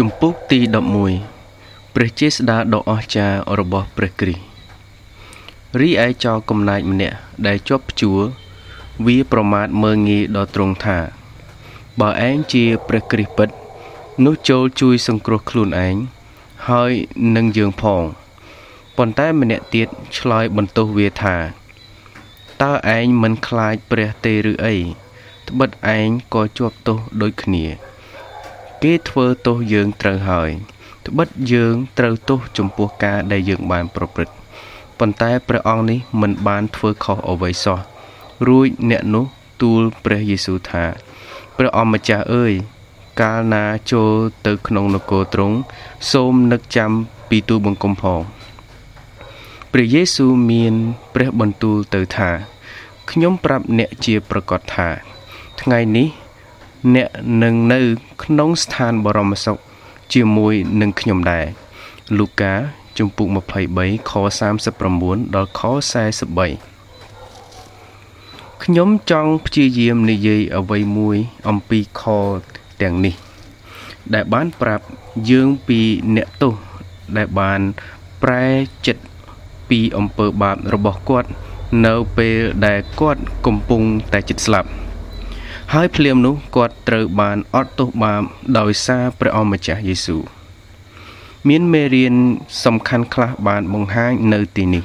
ជំពូកទី11ព្រះជាស្ដាដ៏អស្ចារ្យរបស់ព្រះគ្រីស្ទរីឯចោរកំណាចម្នាក់ដែលជាប់ព្យួរវាប្រមាថមើងងាយដល់ទ្រង់ថា បើឯងជាព្រះគ្រីស្ទពិត នោះចូលជួយសង្គ្រោះខ្លួនឯងហើយនឹងយើងផងប៉ុន្តែម្នាក់ទៀតឆ្លើយបន្ទោសវាថាតើឯងមិនខ្លាចព្រះទេឬអីត្បិតឯងក៏ជាប់ទោសដូចគ្នា គេធ្វើទោសយើងត្រូវហើយត្បិតយើងត្រូវទោសចំពោះការដែលយើងបានប្រព្រឹត្តប៉ុន្តែព្រះអង្គនេះមិនបានធ្វើខុសអ្វីសោះរួចអ្នកនោះទូលព្រះយេស៊ូវថាព្រះអង្គម្ចាស់អើយកាលណាចូលទៅក្នុងនគរទ្រង់សូមនឹកចាំពីទូបង្គំផងព្រះយេស៊ូវមានព្រះបន្ទូលទៅថាខ្ញុំប្រាប់អ្នកជាប្រកាសថា ថ្ងៃនេះ អ្នកនឹងនៅក្នុងស្ថានបរមសុខជាមួយនឹងខ្ញុំដែរលូកាជំពូក23ខ39ដល់ខ43ខ្ញុំចង់ព្យាយាមនិយាយអ្វីមួយអំពីខទាំងនេះ ដែលបានប្រាប់យើងពីអ្នកទោសដែលបានប្រែចិត្តពីអំពើបាបរបស់គាត់ នៅពេលដែលគាត់កំពុងតែជិតស្លាប់ ហើយភ្លាមនោះគាត់ត្រូវបានអត់ទោសបាបដោយសារព្រះអម្ចាស់យេស៊ូវមានមេរៀនសំខាន់ខ្លះបានបង្ហាញនៅទីនេះ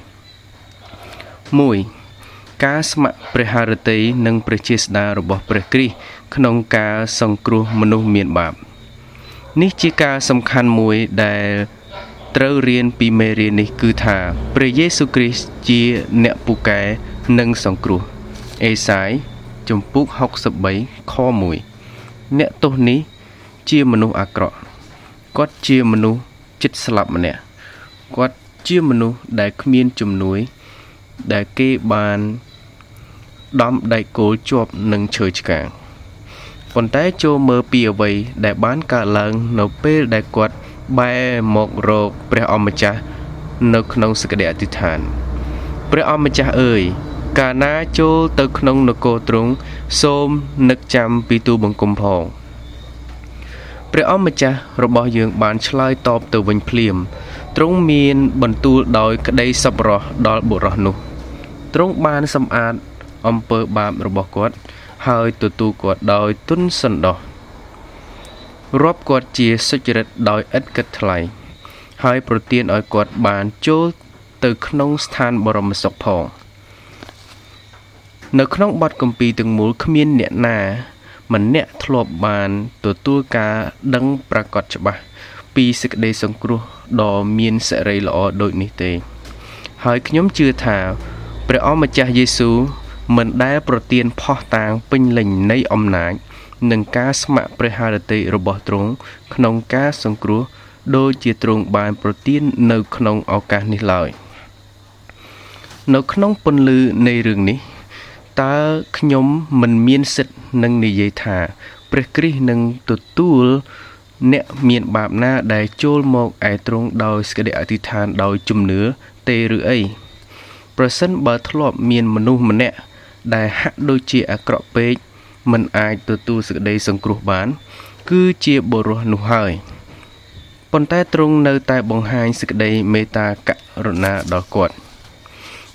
1ការស្ម័គ្រព្រះハរតីនិងព្រះជាស្ដារបស់ព្រះគ្រីស្ទក្នុងការសង្គ្រោះមនុស្សមានបាប នេះជាការសំខាន់មួយដែលត្រូវរៀនពីមេរៀននេះគឺថាព្រះយេស៊ូវគ្រីស្ទជាអ្នកពូកែនិងសង្គ្រោះអេសាយ ជំពូក63ខ1អ្នកទោសនេះជាមនុស្សអាក្រក់គាត់ជាមនុស្សចិត្តស្លាប់ម្នាក់គាត់ជាមនុស្សដែលគ្មានជំនួយ ដែលគេបានដំដៃគោលជាប់នឹងឈើឆ្កាងប៉ុន្តែចូលមើលពីអ្វីដែលបានកើតឡើងនៅពេលដែលគាត់បែរមករកព្រះអម្ចាស់នៅក្នុងសក្តិអធិដ្ឋានព្រះអម្ចាស់អើយ កាលណាចូលទៅក្នុងនគរទ្រង់សូមនឹកចាំពីទូបង្គំផងព្រះអម្ចាស់របស់យើងបានឆ្លើយតបទៅវិញភ្លាមទ្រង់មានបន្ទូលដោយក្តីសប្បុរសដល់បុរសនោះទ្រង់បានសម្អាតអំពើបាបរបស់គាត់ ហើយទទួលគាត់ដោយទុនសន្តោសរាប់គាត់ជាសុចរិតដោយឥតគិតថ្លៃហើយប្រទានឲ្យគាត់បានចូលទៅក្នុងស្ថានបរមសុខផង នៅក្នុងបទកម្ពីទាំងមូលគ្មានអ្នកណា ម្នាក់ធ្លាប់បានទទួលការដឹងប្រកបច្បាស់ពីសេចក្តីសង្គ្រោះដ៏មានសេរីល្អដូចនេះទេ ហើយខ្ញុំជឿថាព្រះអម្ចាស់យេស៊ូវមិនដែលប្រទានផោះតាងពេញលេញនៃអំណាចនិងការស្ម័គ្រព្រះハរតីរបស់ទ្រង់ក្នុងការសង្គ្រោះដូចជាទ្រង់បានប្រទាននៅក្នុងឱកាសនេះឡើយនៅក្នុងពន្លឺនៃរឿងនេះ តើខ្ញុំមិនមានសិទ្ធនឹងនិយាយថា ព្រះគ្រីស្ទនឹងទទួលអ្នកមានបាបណាដែលចូលមកឯទ្រង់ដោយសេចក្តីអធិដ្ឋានដោយជំនឿទេឬអីប្រសិនបើធ្លាប់មានមនុស្សម្នាក់ដែលហាក់ដូចជាអាក្រក់ពេកមិនអាចទទួលសេចក្តីសង្គ្រោះបាន គឺជាបុរសនោះហើយប៉ុន្តែទ្រង់នៅតែបង្ហាញសេចក្តីមេត្តាករុណាដល់គាត់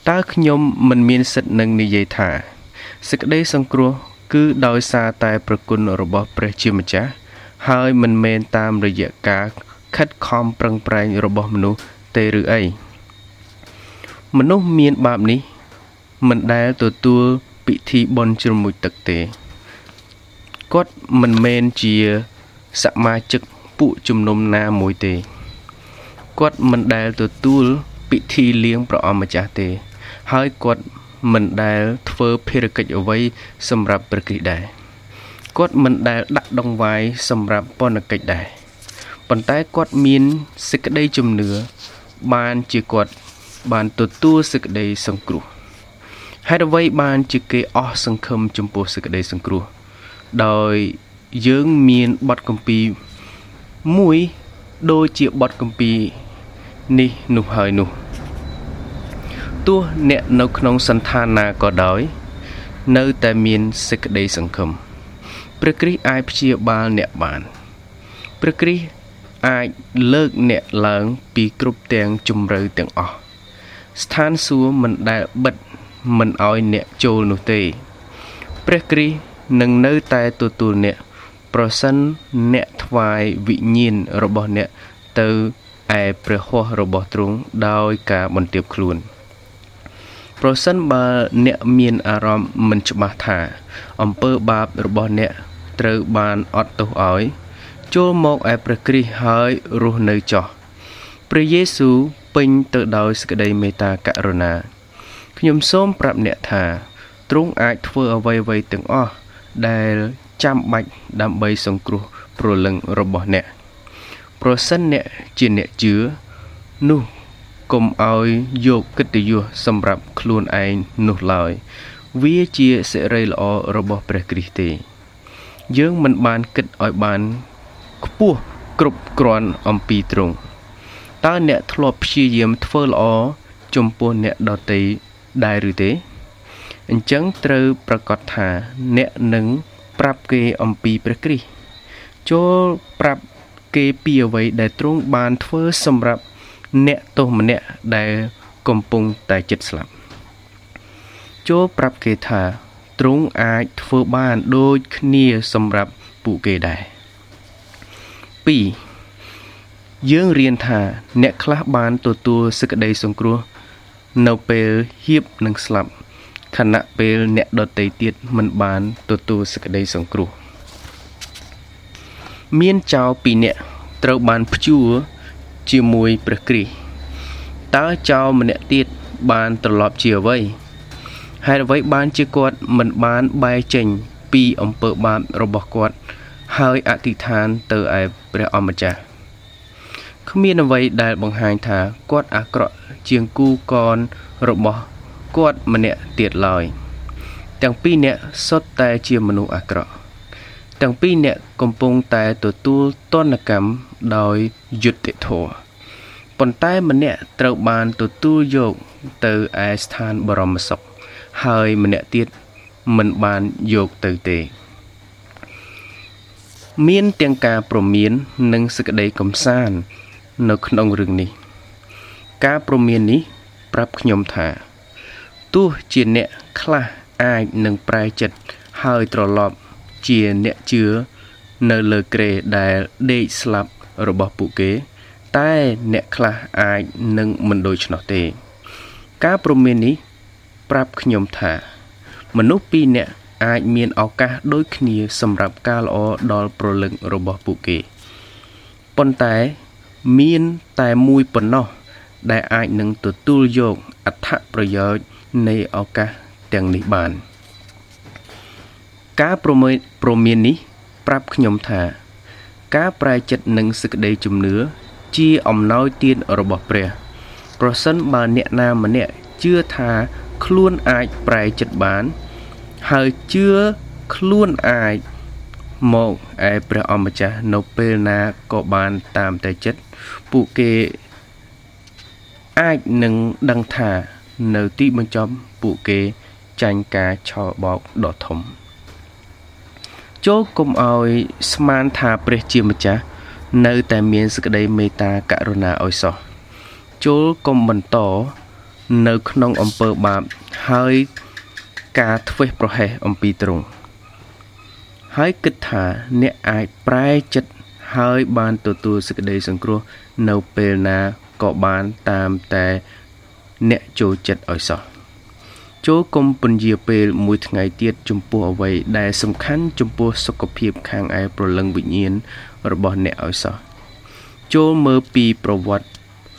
តើខ្ញុំមិនមានសិទ្ធិនឹងនិយាយថា សេចក្តីសង្គ្រោះគឺដោយសារតែប្រគុណរបស់ព្រះជាម្ចាស់ហើយមិនមែនតាមរយៈការខិតខំប្រឹងប្រែងរបស់មនុស្សទេឬអីមនុស្សមានបាបនេះ មិនដែលទទួលពិធីបុណ្យជ្រមុជទឹកទេគាត់មិនមែនជាសមាជិកពួកជំនុំណាមួយទេគាត់មិនដែលទទួលពិធីលៀងព្រះអម្ចាស់ទេ ហើយគាត់ មិនដែលធ្វើភារកិច្ចអ្វីសម្រាប់ព្រះគ្រីស្ទដែរគាត់មិនដែលដាក់ដងវាយសម្រាប់ពន្ធកិច្ចដែរប៉ុន្តែគាត់មានសេចក្តីជំនឿបានជាគាត់បានទទួលសេចក្តីសង្គ្រោះហេតុអ្វីបានជាគេអស់សង្ឃឹមចំពោះសេចក្តីសង្គ្រោះដោយយើងមានបទកម្ពីមួយដូចជាបទកម្ពីនេះនោះហើយនោះ ទោះអ្នកនៅក្នុងសន្តានណាក៏ដោយ នៅតែមានសេចក្តីសង្ឃឹមព្រះគ្រីស្ទអាចព្យាបាលអ្នកបានព្រះគ្រីស្ទអាចលើកអ្នកឡើងពីគ្រប់ទាំងជំរឿទាំងអស់ស្ថានសួគ៌មិនដែលបិទមិនឲ្យអ្នកចូលនោះទេ ព្រះគ្រីស្ទនឹងនៅតែទទួលអ្នកប្រសិនអ្នកថ្វាយវិញ្ញាណរបស់អ្នកទៅឯព្រះហស្ថរបស់ទ្រង់ដោយការបន្ទាបខ្លួន ប្រសិនបើអ្នកមានអារម្មណ៍មិនច្បាស់ថាអំពើបាបរបស់អ្នកត្រូវបានអត់ទោសឲ្យ ចូលមកឯព្រះគ្រីស្ទហើយរស់នៅចោះព្រះយេស៊ូវពេញទៅដោយសេចក្តីមេត្តាករុណាខ្ញុំសូមប្រាប់អ្នកថាទ្រង់អាចធ្វើអ្វីៗទាំងអស់ដែលចាំបាច់ដើម្បីសង្គ្រោះព្រលឹងរបស់អ្នកប្រសិនអ្នកជាអ្នកជឿនោះ កុំឲ្យយកកិត្តិយសសម្រាប់ខ្លួនឯងនោះឡើយ វាជាសិរីល្អរបស់ព្រះគ្រីស្ទទេយើងមិនបានគិតឲ្យបានខ្ពស់គ្រប់គ្រាន់អំពីទ្រង់តើអ្នកធ្លាប់ព្យាយាមធ្វើល្អចំពោះអ្នកដទៃដែរឬទេអញ្ចឹងត្រូវប្រកាសថាអ្នកនឹងប្រាប់គេអំពីព្រះគ្រីស្ទចូលប្រាប់គេពីអ្វីដែលទ្រង់បានធ្វើសម្រាប់ អ្នកទោសម្នាក់ដែលកំពុងតែចិត្តស្លាប់ចូលប្រាប់គេថាទ្រង់អាចធ្វើបានដូចគ្នាសម្រាប់ពួកគេដែរ2យើងរៀនថាអ្នកខ្លះបានទទួលសេចក្តីសង្គ្រោះនៅពេលហៀបនឹងស្លាប់ខណៈពេលអ្នកដតីទៀតមិនបានទទួលសេចក្តីសង្គ្រោះមានចៅពីរនាក់ត្រូវបានព្យួរ ជាមួយព្រះគ្រីស្ទតើចៅម្នាក់ទៀតបានត្រឡប់ជាអ្វីហេតុអ្វីបានជាគាត់មិនបានបែរចេញ ពីអំពើបាបរបស់គាត់ ហើយអធិដ្ឋានទៅឯព្រះអម្ចាស់គ្មានអ្វីដែលបង្ហាញថាគាត់អាក្រក់ជាងគូកនរបស់គាត់ម្នាក់ទៀតឡើយទាំងពីរនាក់សុទ្ធតែជាមនុស្សអាក្រក់ទាំងពីរនាក់កំពុងតែទទួលទណ្ឌកម្ម ដោយយុត្តិធម៌ប៉ុន្តែម្នាក់ត្រូវបានទទួលយកទៅឯស្ថានបរមសុខហើយម្នាក់ទៀតមិនបានយកទៅទេមានទាំងការប្រមាននិងសេចក្តីកំសាន្តនៅក្នុងរឿងនេះ ការប្រមាននេះប្រាប់ខ្ញុំថាទោះជាអ្នកខ្លះអាចនឹងប្រែចិត្តហើយត្រឡប់ជាអ្នកជឿនៅលើក្រេដែលដេកស្លាប់ របស់ពួកគេ តែអ្នកខ្លះអាចនឹងមិនដូច្នោះទេ ការព្រមាននេះប្រាប់ខ្ញុំថា មនុស្សពីរនាក់អាចមានឱកាសដូចគ្នាសម្រាប់ការល្អដល់ប្រលឹងរបស់ពួកគេប៉ុន្តែមានតែមួយប៉ុណ្ណោះដែលអាចនឹងទទួលយកអត្ថប្រយោជន៍នៃឱកាសទាំងនេះបាន។ការប្រមើប្រមាននេះ ប្រាប់ខ្ញុំថា ការប្រែចិត្តនិងសេចក្តីជំនឿជាអំណោយទានរបស់ព្រះ ប្រសិនបើអ្នកណាម្នាក់ជឿថាខ្លួនអាចប្រែចិត្តបាន ហើយជឿខ្លួនអាចមកឯព្រះអម្ចាស់នៅពេលណាក៏បានតាមតែចិត្តពួកគេអាចនឹងដឹងថានៅទីបញ្ចប់ពួកគេចាញ់ការឆោបោកដ៏ធំ។ ចូលគុំឲ្យស្មានថាព្រះជាម្ចាស់នៅតែមានសេចក្តីមេត្តាករុណាឲ្យសោះចូលគុំបន្តនៅក្នុងអំពើបាបហើយការធ្វេសប្រហែសអំពីទ្រង់ហើយគិតថាអ្នកអាចប្រែចិត្តហើយបានទទួលសេចក្តីសង្គ្រោះនៅពេលណាក៏បានតាមតែអ្នកចូលចិត្តឲ្យសោះ ចូលគុំពន្យាពេលមួយថ្ងៃទៀតចំពោះអ្វីដែលសំខាន់ចំពោះសុខភាពខាងឯប្រលឹងវិញ្ញាណរបស់អ្នកឲ្យសោះចូលមើលពីប្រវត្តិ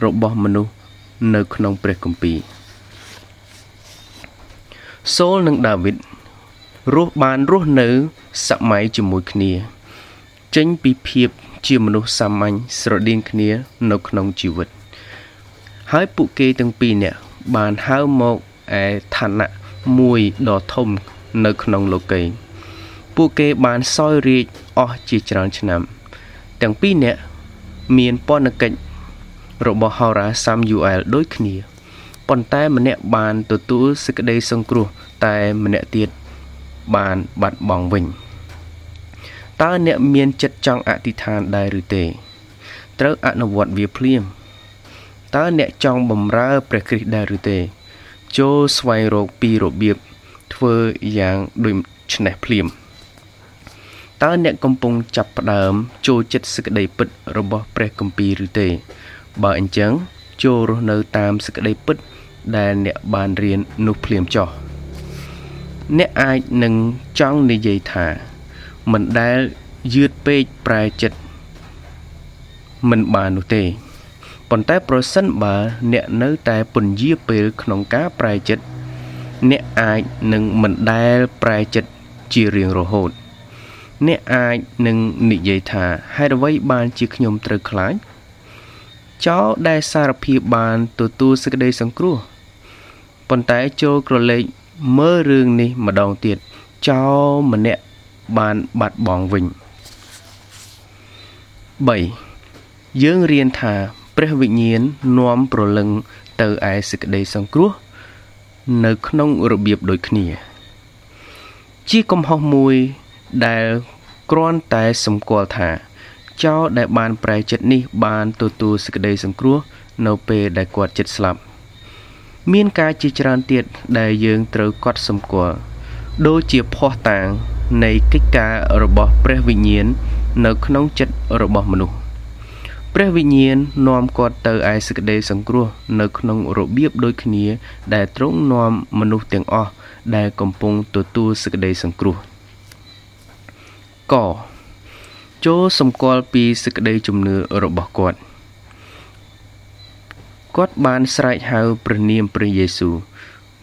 របស់មនុស្សនៅក្នុងព្រះគម្ពីរសូលនិងដាវីតរស់បានរស់នៅសម័យជាមួយគ្នា ចេញពីភាពជាមនុស្សសាមញ្ញស្រដៀងគ្នានៅក្នុងជីវិត ហើយពួកគេទាំងពីរនាក់បានហៅមក ឯឋានៈមួយដ៏ធំនៅក្នុងលោកីពួកគេបានសោយរាជអស់ជាច្រើនឆ្នាំ ទាំងពីរនាក់មានពន្ធកិច្ចរបស់ហោរាសាំយូអែលដូចគ្នាប៉ុន្តែម្នាក់បានទទួលសេចក្តីសង្គ្រោះតែម្នាក់ទៀតបានបាត់បង់វិញតើអ្នកមានចិត្តចង់អធិដ្ឋានដែរឬទេ ត្រូវអនុវត្តវាភ្លាមតើអ្នកចង់បំរើព្រះគ្រីស្ទដែរឬទេ ចូលស្វែងរកពីរបៀបធ្វើយ៉ាងដូចនេះភ្លាមតើអ្នកកំពុងចាប់ផ្ដើមចូលចិត្តសេចក្តីពិតរបស់ព្រះគម្ពីរឬទេ បើអញ្ចឹងចូលរស់នៅតាមសេចក្តីពិត ដែលអ្នកបានរៀននោះភ្លាមចោះអ្នកអាចនឹងចង់និយាយថា មិនដែលយឺតពេកប្រែចិត្តមិនបាននោះទេ ប៉ុន្តែប្រសិនបើអ្នកនៅតែពន្យាពេលក្នុងការប្រែចិត្តអ្នកអាចនឹងមិនដែលប្រែចិត្តជារៀងរហូត អ្នកអាចនឹងនិយាយថាហេតុអ្វីបានជាខ្ញុំត្រូវខ្លាចចោលដែលសារភាពបានទទួលសេចក្តីសង្គ្រោះប៉ុន្តែចូលក្រឡេកមើលរឿងនេះម្ដងទៀតចោលម្នាក់បានបាត់បង់វិញ3យើងរៀនថា ព្រះវិញ្ញាណនាំប្រលឹងទៅឯសេចក្តីសង្គ្រោះ នៅក្នុងរបៀបដូចគ្នា ជាកំហុសមួយដែលគ្រាន់តែសម្គាល់ថាចោរដែលបានប្រែចិត្តនេះបានទទួលសេចក្តីសង្គ្រោះនៅពេលដែលគាត់ចិត្តស្លាប់មានការជាច្រើនទៀតដែលយើងត្រូវកត់សម្គាល់ដូចជាភ័ស្តុតាងនៃកិច្ចការរបស់ព្រះវិញ្ញាណនៅក្នុងចិត្តរបស់មនុស្ស ព្រះវិញ្ញាណនាំគាត់ទៅឯសេចក្តីសង្គ្រោះនៅក្នុងរបៀបដូចគ្នា ដែលទ្រង់នាំមនុស្សទាំងអស់ដែលកំពុងទទួលសេចក្តីសង្គ្រោះកចូលសម្គាល់ពីសេចក្តីជំនឿរបស់គាត់គាត់បានស្រែកហៅព្រះនាមព្រះយេស៊ូវ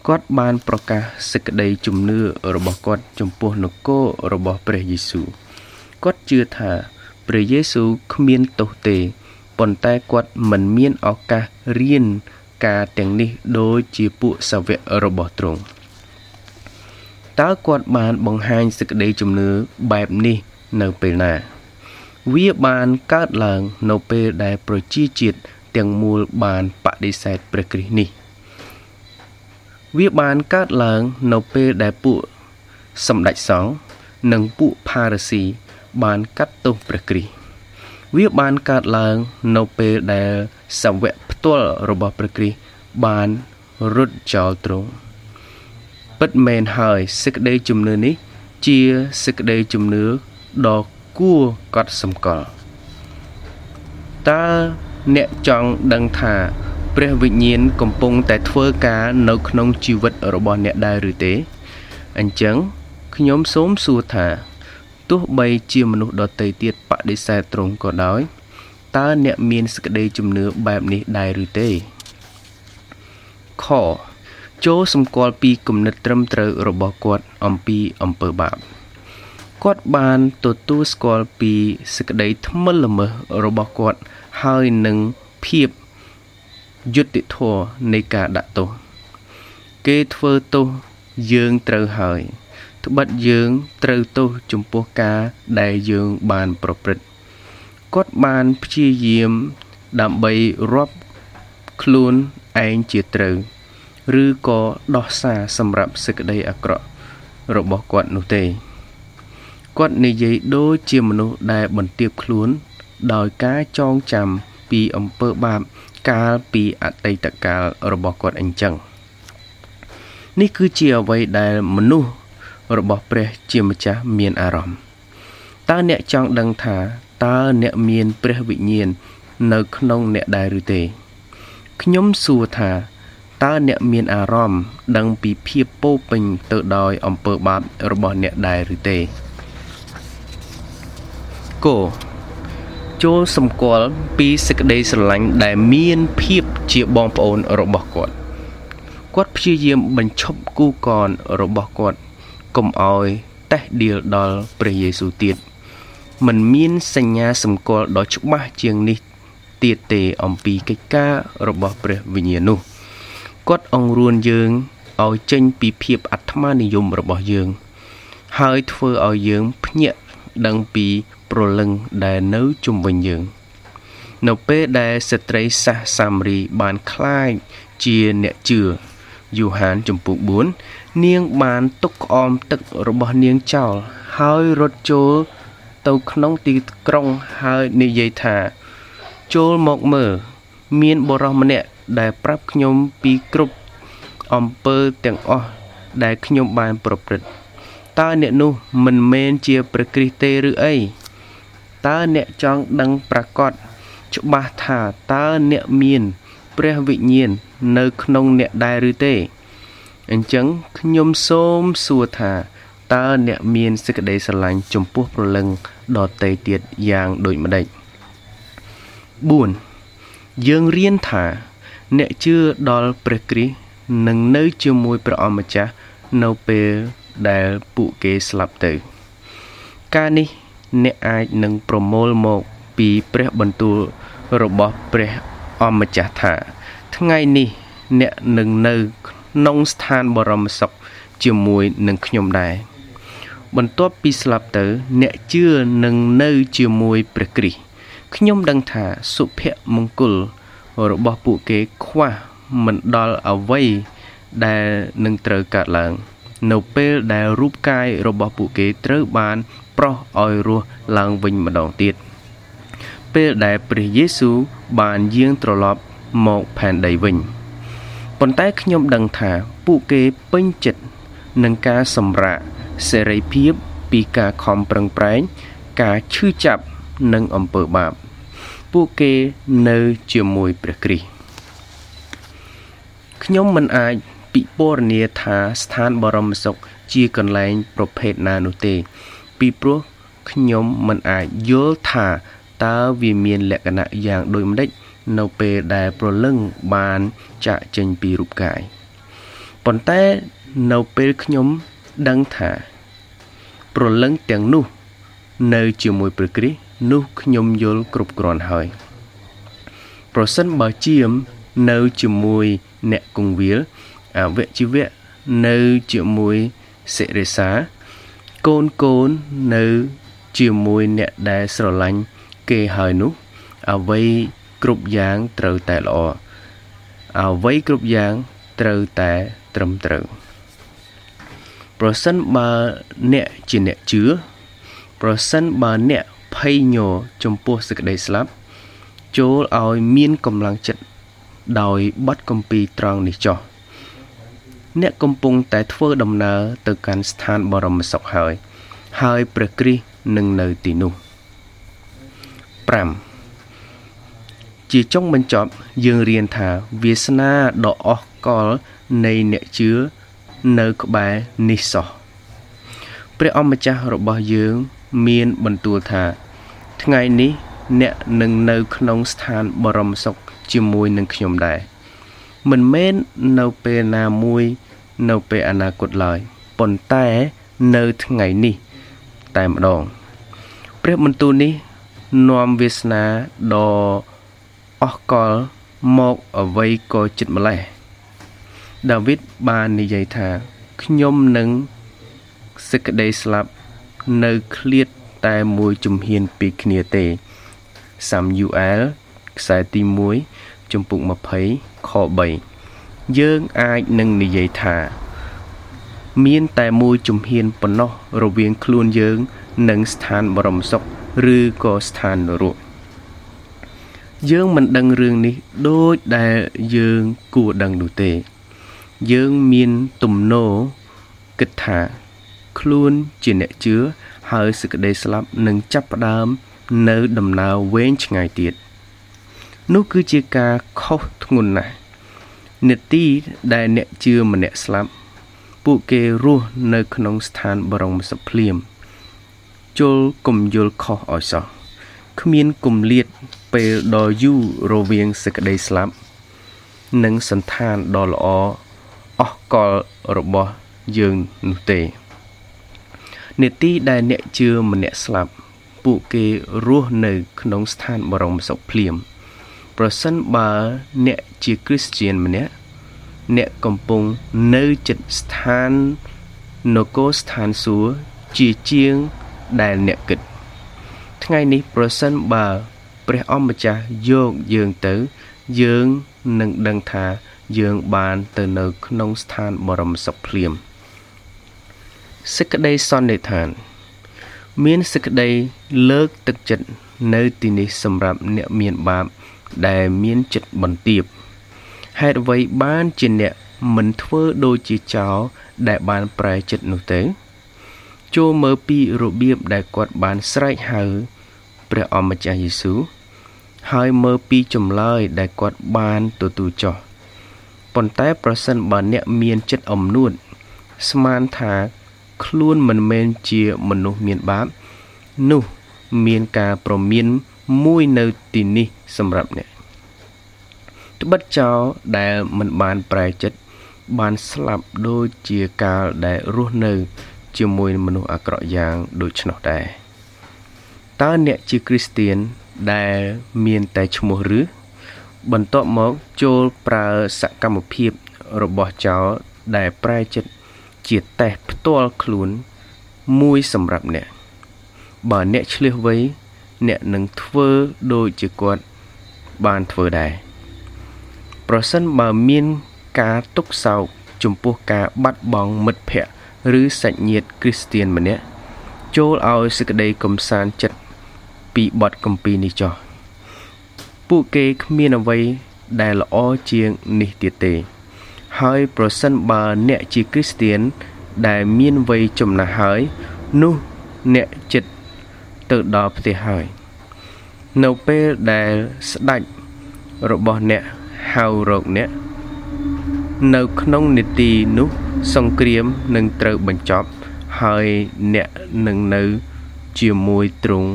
គាត់បានប្រកាសសេចក្តីជំនឿរបស់គាត់ចំពោះនគររបស់ព្រះយេស៊ូវគាត់ជឿថាព្រះយេស៊ូវគ្មានទោសទេ ប៉ុន្តែគាត់មិនមានឱកាសរៀនការទាំងនេះដូចជាពួកសាវករបស់ទ្រង់តើគាត់បានបង្ហាញសេចក្តីជំនឿបែបនេះនៅពេលណា វាបានកើតឡើងនៅពេលដែលប្រជាជាតិទាំងមូលបានបដិសេធព្រះគ្រីស្ទនេះ វាបានកើតឡើងនៅពេលដែលពួកសម្ដេចសង្ឃនិងពួកផារស៊ីបានកាត់ទោសព្រះគ្រីស្ទ វាបានកើតឡើងនៅពេលដែលសាវកផ្ទាល់របស់ព្រះគ្រីស្ទបានរត់ចោលទ្រង់ពិតមែនហើយសេចក្តីជំនឿនេះ ជាសេចក្តីជំនឿដ៏គួរកត់សម្គាល់តើអ្នកចង់ដឹងថាព្រះវិញ្ញាណកំពុងតែធ្វើការនៅក្នុងជីវិតរបស់អ្នកដែរឬទេអញ្ចឹងខ្ញុំសូមសួរថា ទោះបីជាមនុស្សដទៃទៀតបដិសេធត្រង់ក៏ដោយតើអ្នកមានសេចក្តីជំនឿបែបនេះដែរឬទេខចូលសម្គាល់ពីគំនិតត្រឹមត្រូវរបស់គាត់អំពីអំពើបាបគាត់បានទទួលស្គាល់ពីសេចក្តីថ្មិលល្មើសរបស់គាត់ហើយនឹងភាពយុត្តិធម៌នៃការដាក់ទោសគេធ្វើទោសយើងត្រូវហើយ ត្បិតយើងត្រូវទោសចំពោះការដែលយើងបានប្រព្រឹត្តគាត់បានព្យាយាមដើម្បីរាប់ខ្លួនឯងជាត្រូវ ឬក៏ដោះសារសម្រាប់សេចក្តីអាក្រក់របស់គាត់នោះទេគាត់និយាយដូចជាមនុស្សដែលបន្ទាបខ្លួន ដោយការចងចាំពីអំពើបាបកាលពីអតីតកាលរបស់គាត់អញ្ចឹងនេះគឺជាអ្វីដែលមនុស្ស របស់ព្រះជាម្ចាស់មានអារម្មណ៍តើអ្នកចង់ដឹងថាតើអ្នកមានព្រះវិញ្ញាណនៅក្នុងអ្នកដែរឬទេខ្ញុំសួរថាតើអ្នកមានអារម្មណ៍ដឹងពីភាពពោពេញទៅដោយអំពើបាបរបស់អ្នកដែរឬទេគោចូលសម្គាល់ពីសេចក្តីស្រឡាញ់ដែលមានភាពជាបងប្អូនរបស់គាត់គាត់ព្យាយាមបញ្ឈប់គូកនរបស់គាត់ កុំឲ្យតេះដៀលដល់ព្រះយេស៊ូវទៀតมันមានសញ្ញាសម្គាល់ដ៏ច្បាស់ជាងនេះទៀតទេអំពីកិច្ចការរបស់ព្រះវិញ្ញាណនោះគាត់អង្រួនយើងឲ្យចេញពីភាពអាត្មានិយមរបស់យើង ហើយធ្វើឲ្យយើងភ្ញាក់ដឹងពីព្រលឹងដែលនៅជុំវិញយើង នៅពេលដែលស្ត្រីសាសសាមរីបានคล้ายជាអ្នកជឿយូហានចំពុក4 នាងបានទុកក្អមទឹករបស់នាងចោល ហើយរត់ចូលទៅក្នុងទីក្រុងហើយនិយាយថា ចូលមកមើលមានបរិសម្នាក់ដែលប្រាប់ខ្ញុំពីគ្រប់អំពើទាំងអស់ដែលខ្ញុំបានប្រព្រឹត្តតើអ្នកនោះមិនមែនជាព្រះគ្រីស្ទទេឬអីតើអ្នកចង់ដឹងប្រកាសច្បាស់ថាតើអ្នកមាន ព្រះវិញ្ញាណនៅក្នុងអ្នកដែរឬទេ អញ្ចឹងខ្ញុំសូមសួរថាតើអ្នកមានសេចក្តីស្រឡាញ់ចំពោះព្រលឹងដតេទៀតយ៉ាងដូចម្ដេច4យើងរៀនថា អ្នកជឿដល់ព្រះគ្រីស្ទនឹងនៅជាមួយព្រះអម្ចាស់នៅពេលដែលពួកគេស្លាប់ទៅ ការនេះអ្នកអាចនឹងប្រមូលមកពីព្រះបន្ទូលរបស់ព្រះអម្ចាស់ថា ថ្ងៃនេះអ្នកនឹងនៅក្នុង ស្ថានបរមសុខជាមួយនឹងខ្ញុំដែរបន្ទាប់ពីស្លាប់ទៅ អ្នកជឿនឹងនៅជាមួយព្រះគ្រីស្ទខ្ញុំដឹងថាសុភមង្គលរបស់ពួកគេខ្វះមិនដល់អ្វីដែលនឹងត្រូវកើតឡើង នៅពេលដែលរូបកាយរបស់ពួកគេត្រូវបានប្រោះឲ្យរស់ឡើងវិញម្ដងទៀតពេលដែលព្រះយេស៊ូវបានយាងត្រឡប់មកផែនដីវិញ ប៉ុន្តែខ្ញុំដឹងថាពួកគេពេញចិត្តនឹងការសម្រាកសេរីភាពពីការខំប្រឹងប្រែង ការឈឺចាប់និងអំពើបាប ពួកគេនៅជាមួយព្រះគ្រីស្ទខ្ញុំមិនអាចពិពណ៌នាថាស្ថានបរមសុខជាកន្លែងប្រភេទណានោះទេ ពីព្រោះខ្ញុំមិនអាចយល់ថាតើវាមានលក្ខណៈយ៉ាងដូចម្ដេច នៅពេលដែលប្រលឹងបានចាក់ចេញពីរូបកាយប៉ុន្តែនៅពេលខ្ញុំដឹងថា ប្រលឹងទាំងនោះ នៅជាមួយព្រះគ្រីស្ទនោះខ្ញុំយល់គ្រប់គ្រាន់ហើយប្រសិនបើជាមនៅជាមួយអ្នកគង្វាលអវជីវៈនៅជាមួយសិរិសាកូនកូននៅជាមួយអ្នកដែលស្រឡាញ់គេហើយនោះអ្វី គ្រប់យ៉ាងត្រូវតែល្អអ្វីគ្រប់យ៉ាងត្រូវតែត្រឹមត្រូវប្រសិនបើអ្នកជាអ្នកជឿប្រសិនបើអ្នកភ័យញ័រចំពោះសេចក្តីស្លាប់ ចូលឲ្យមានកម្លាំងចិត្តដោយបတ်កំពីត្រង់នេះចោះអ្នកកំពុងតែធ្វើដំណើរទៅកាន់ស្ថានបរមសុខហើយ ហើយព្រះគ្រីស្ទនឹងនៅទីនោះ5 ជាចុងបញ្ចប់យើងរៀនថាវាសនាដ៏អស់កលនៃអ្នកជឿនៅក្បែរនេះសោះព្រះអម្ចាស់របស់យើងមានបន្ទូលថា ថ្ងៃនេះអ្នកនឹងនៅក្នុងស្ថានបរមសុខជាមួយនឹងខ្ញុំដែរមិនមែននៅពេលណាមួយនៅពេលអនាគតឡើយប៉ុន្តែនៅថ្ងៃនេះតែម្ដង ព្រះបន្ទូលនេះនាំវាសនាដ៏ អស់កលមកអ្វីក៏ចិត្តម្លេះដាវីតបាននិយាយថាខ្ញុំនឹងសេចក្តីស្លាប់នៅឃ្លាតតែមួយជំហានពីគ្នាទេសាមយូអែលខ្សែទី1ចំពុក20ខ3យើងអាចនឹងនិយាយថា មានតែមួយជំហានប៉ុណ្ណោះរវាងខ្លួនយើង និងស្ថានបរមសុខឬក៏ស្ថាននរក យើងមិនដឹងរឿងនេះដូចដែលយើងគួរដឹងនោះទេ យើងមានទំនោរគិតថា ខ្លួនជាអ្នកជឿហើយសេចក្តីស្លាប់នឹងចាប់ផ្ដើមនៅដំណើរវែងឆ្ងាយទៀតនោះគឺជាការខុសធ្ងន់ណាស់នេតិដែលអ្នកជឿម្នាក់ស្លាប់ ពួកគេរស់នៅក្នុងស្ថានបរមសុខភ្លាមជល់កុំយល់ខុសឲ្យសោះគ្មានគម្លាត ពេលដ៏យូររវាងសេចក្តីស្លាប់ និងសន្តានដ៏ល្អអស់កលរបស់យើងនោះទេនេតិដែលអ្នកជឿម្នាក់ស្លាប់ ពួកគេរស់នៅក្នុងស្ថានបរមសុខភ្លាម ប្រសិនបើអ្នកជាគ្រីស្ទានម្នាក់អ្នកកំពុងនៅចិត្តស្ថាននគរស្ថានសួគ៌ជាជាងដែលអ្នកគិត ថ្ងៃនេះប្រសិនបើ ព្រះអម្ចាស់យកយើងទៅ យើងនឹងដឹងថាយើងបានទៅនៅក្នុងស្ថានបរមសុខភ្លាមសេចក្តីសន្និដ្ឋាន មានសេចក្តីលើកទឹកចិត្តនៅទីនេះសម្រាប់អ្នកមានបាប ដែលមានចិត្តបន្ទាបហេតុអ្វីបានជាអ្នកមិនធ្វើដូចជាចោរដែលបានប្រែចិត្តនោះទៅចូលមើលពីរបៀបដែលគាត់បានស្រែកហៅ ព្រះអម្ចាស់យេស៊ូវហើយមើលពីចម្លើយដែលគាត់បានទទួលចោះប៉ុន្តែប្រសិនបើអ្នកមានចិត្តអំនួតស្មានថាខ្លួនមិនមែនជាមនុស្សមានបាបនោះមានការប្រមានមួយនៅទីនេះសម្រាប់អ្នកត្បិតចោលដែលមិនបានប្រែចិត្តបានស្លាប់ដូចជាកាលដែលរស់នៅ ជាមួយមនុស្សអាក្រក់យ៉ាងដូច្នោះដែរ តើអ្នកជាគ្រីស្ទៀនដែលមានតែឈ្មោះឬបន្ទាប់មកចូលប្រើសកម្មភាពរបស់ចោលដែលប្រែចិត្តជាតេស្តផ្ទាល់ខ្លួនមួយសម្រាប់អ្នកបើអ្នកឆ្លៀសវៃអ្នកនឹងធ្វើដូចជាគាត់បានធ្វើដែរប្រសិនបើមានការទុកសោកចំពោះការបាត់បង់មិត្តភ័ក្តិឬសាច់ញាតិគ្រីស្ទៀនម្នាក់ចូលឲ្យសេចក្តីកំសាន្តចិត្ត ពីបទកម្ពីនេះចុះពួកគេគ្មានអ្វីដែលល្អជាងនេះទៀតទេ ហើយប្រសិនបើអ្នកជាគ្រីស្ទៀនដែលមានវ័យចំណាស់ហើយនោះអ្នកចិត្តទៅដល់ផ្ទះហើយ នៅពេលដែលស្ដេចរបស់អ្នកហៅរកអ្នកនៅក្នុងនីតិនោះសង្គ្រាមនឹងត្រូវបញ្ចប់ ហើយអ្នកនឹងនៅជាមួយទ្រង់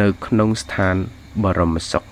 នៅក្នុងស្ថានបរមសុខ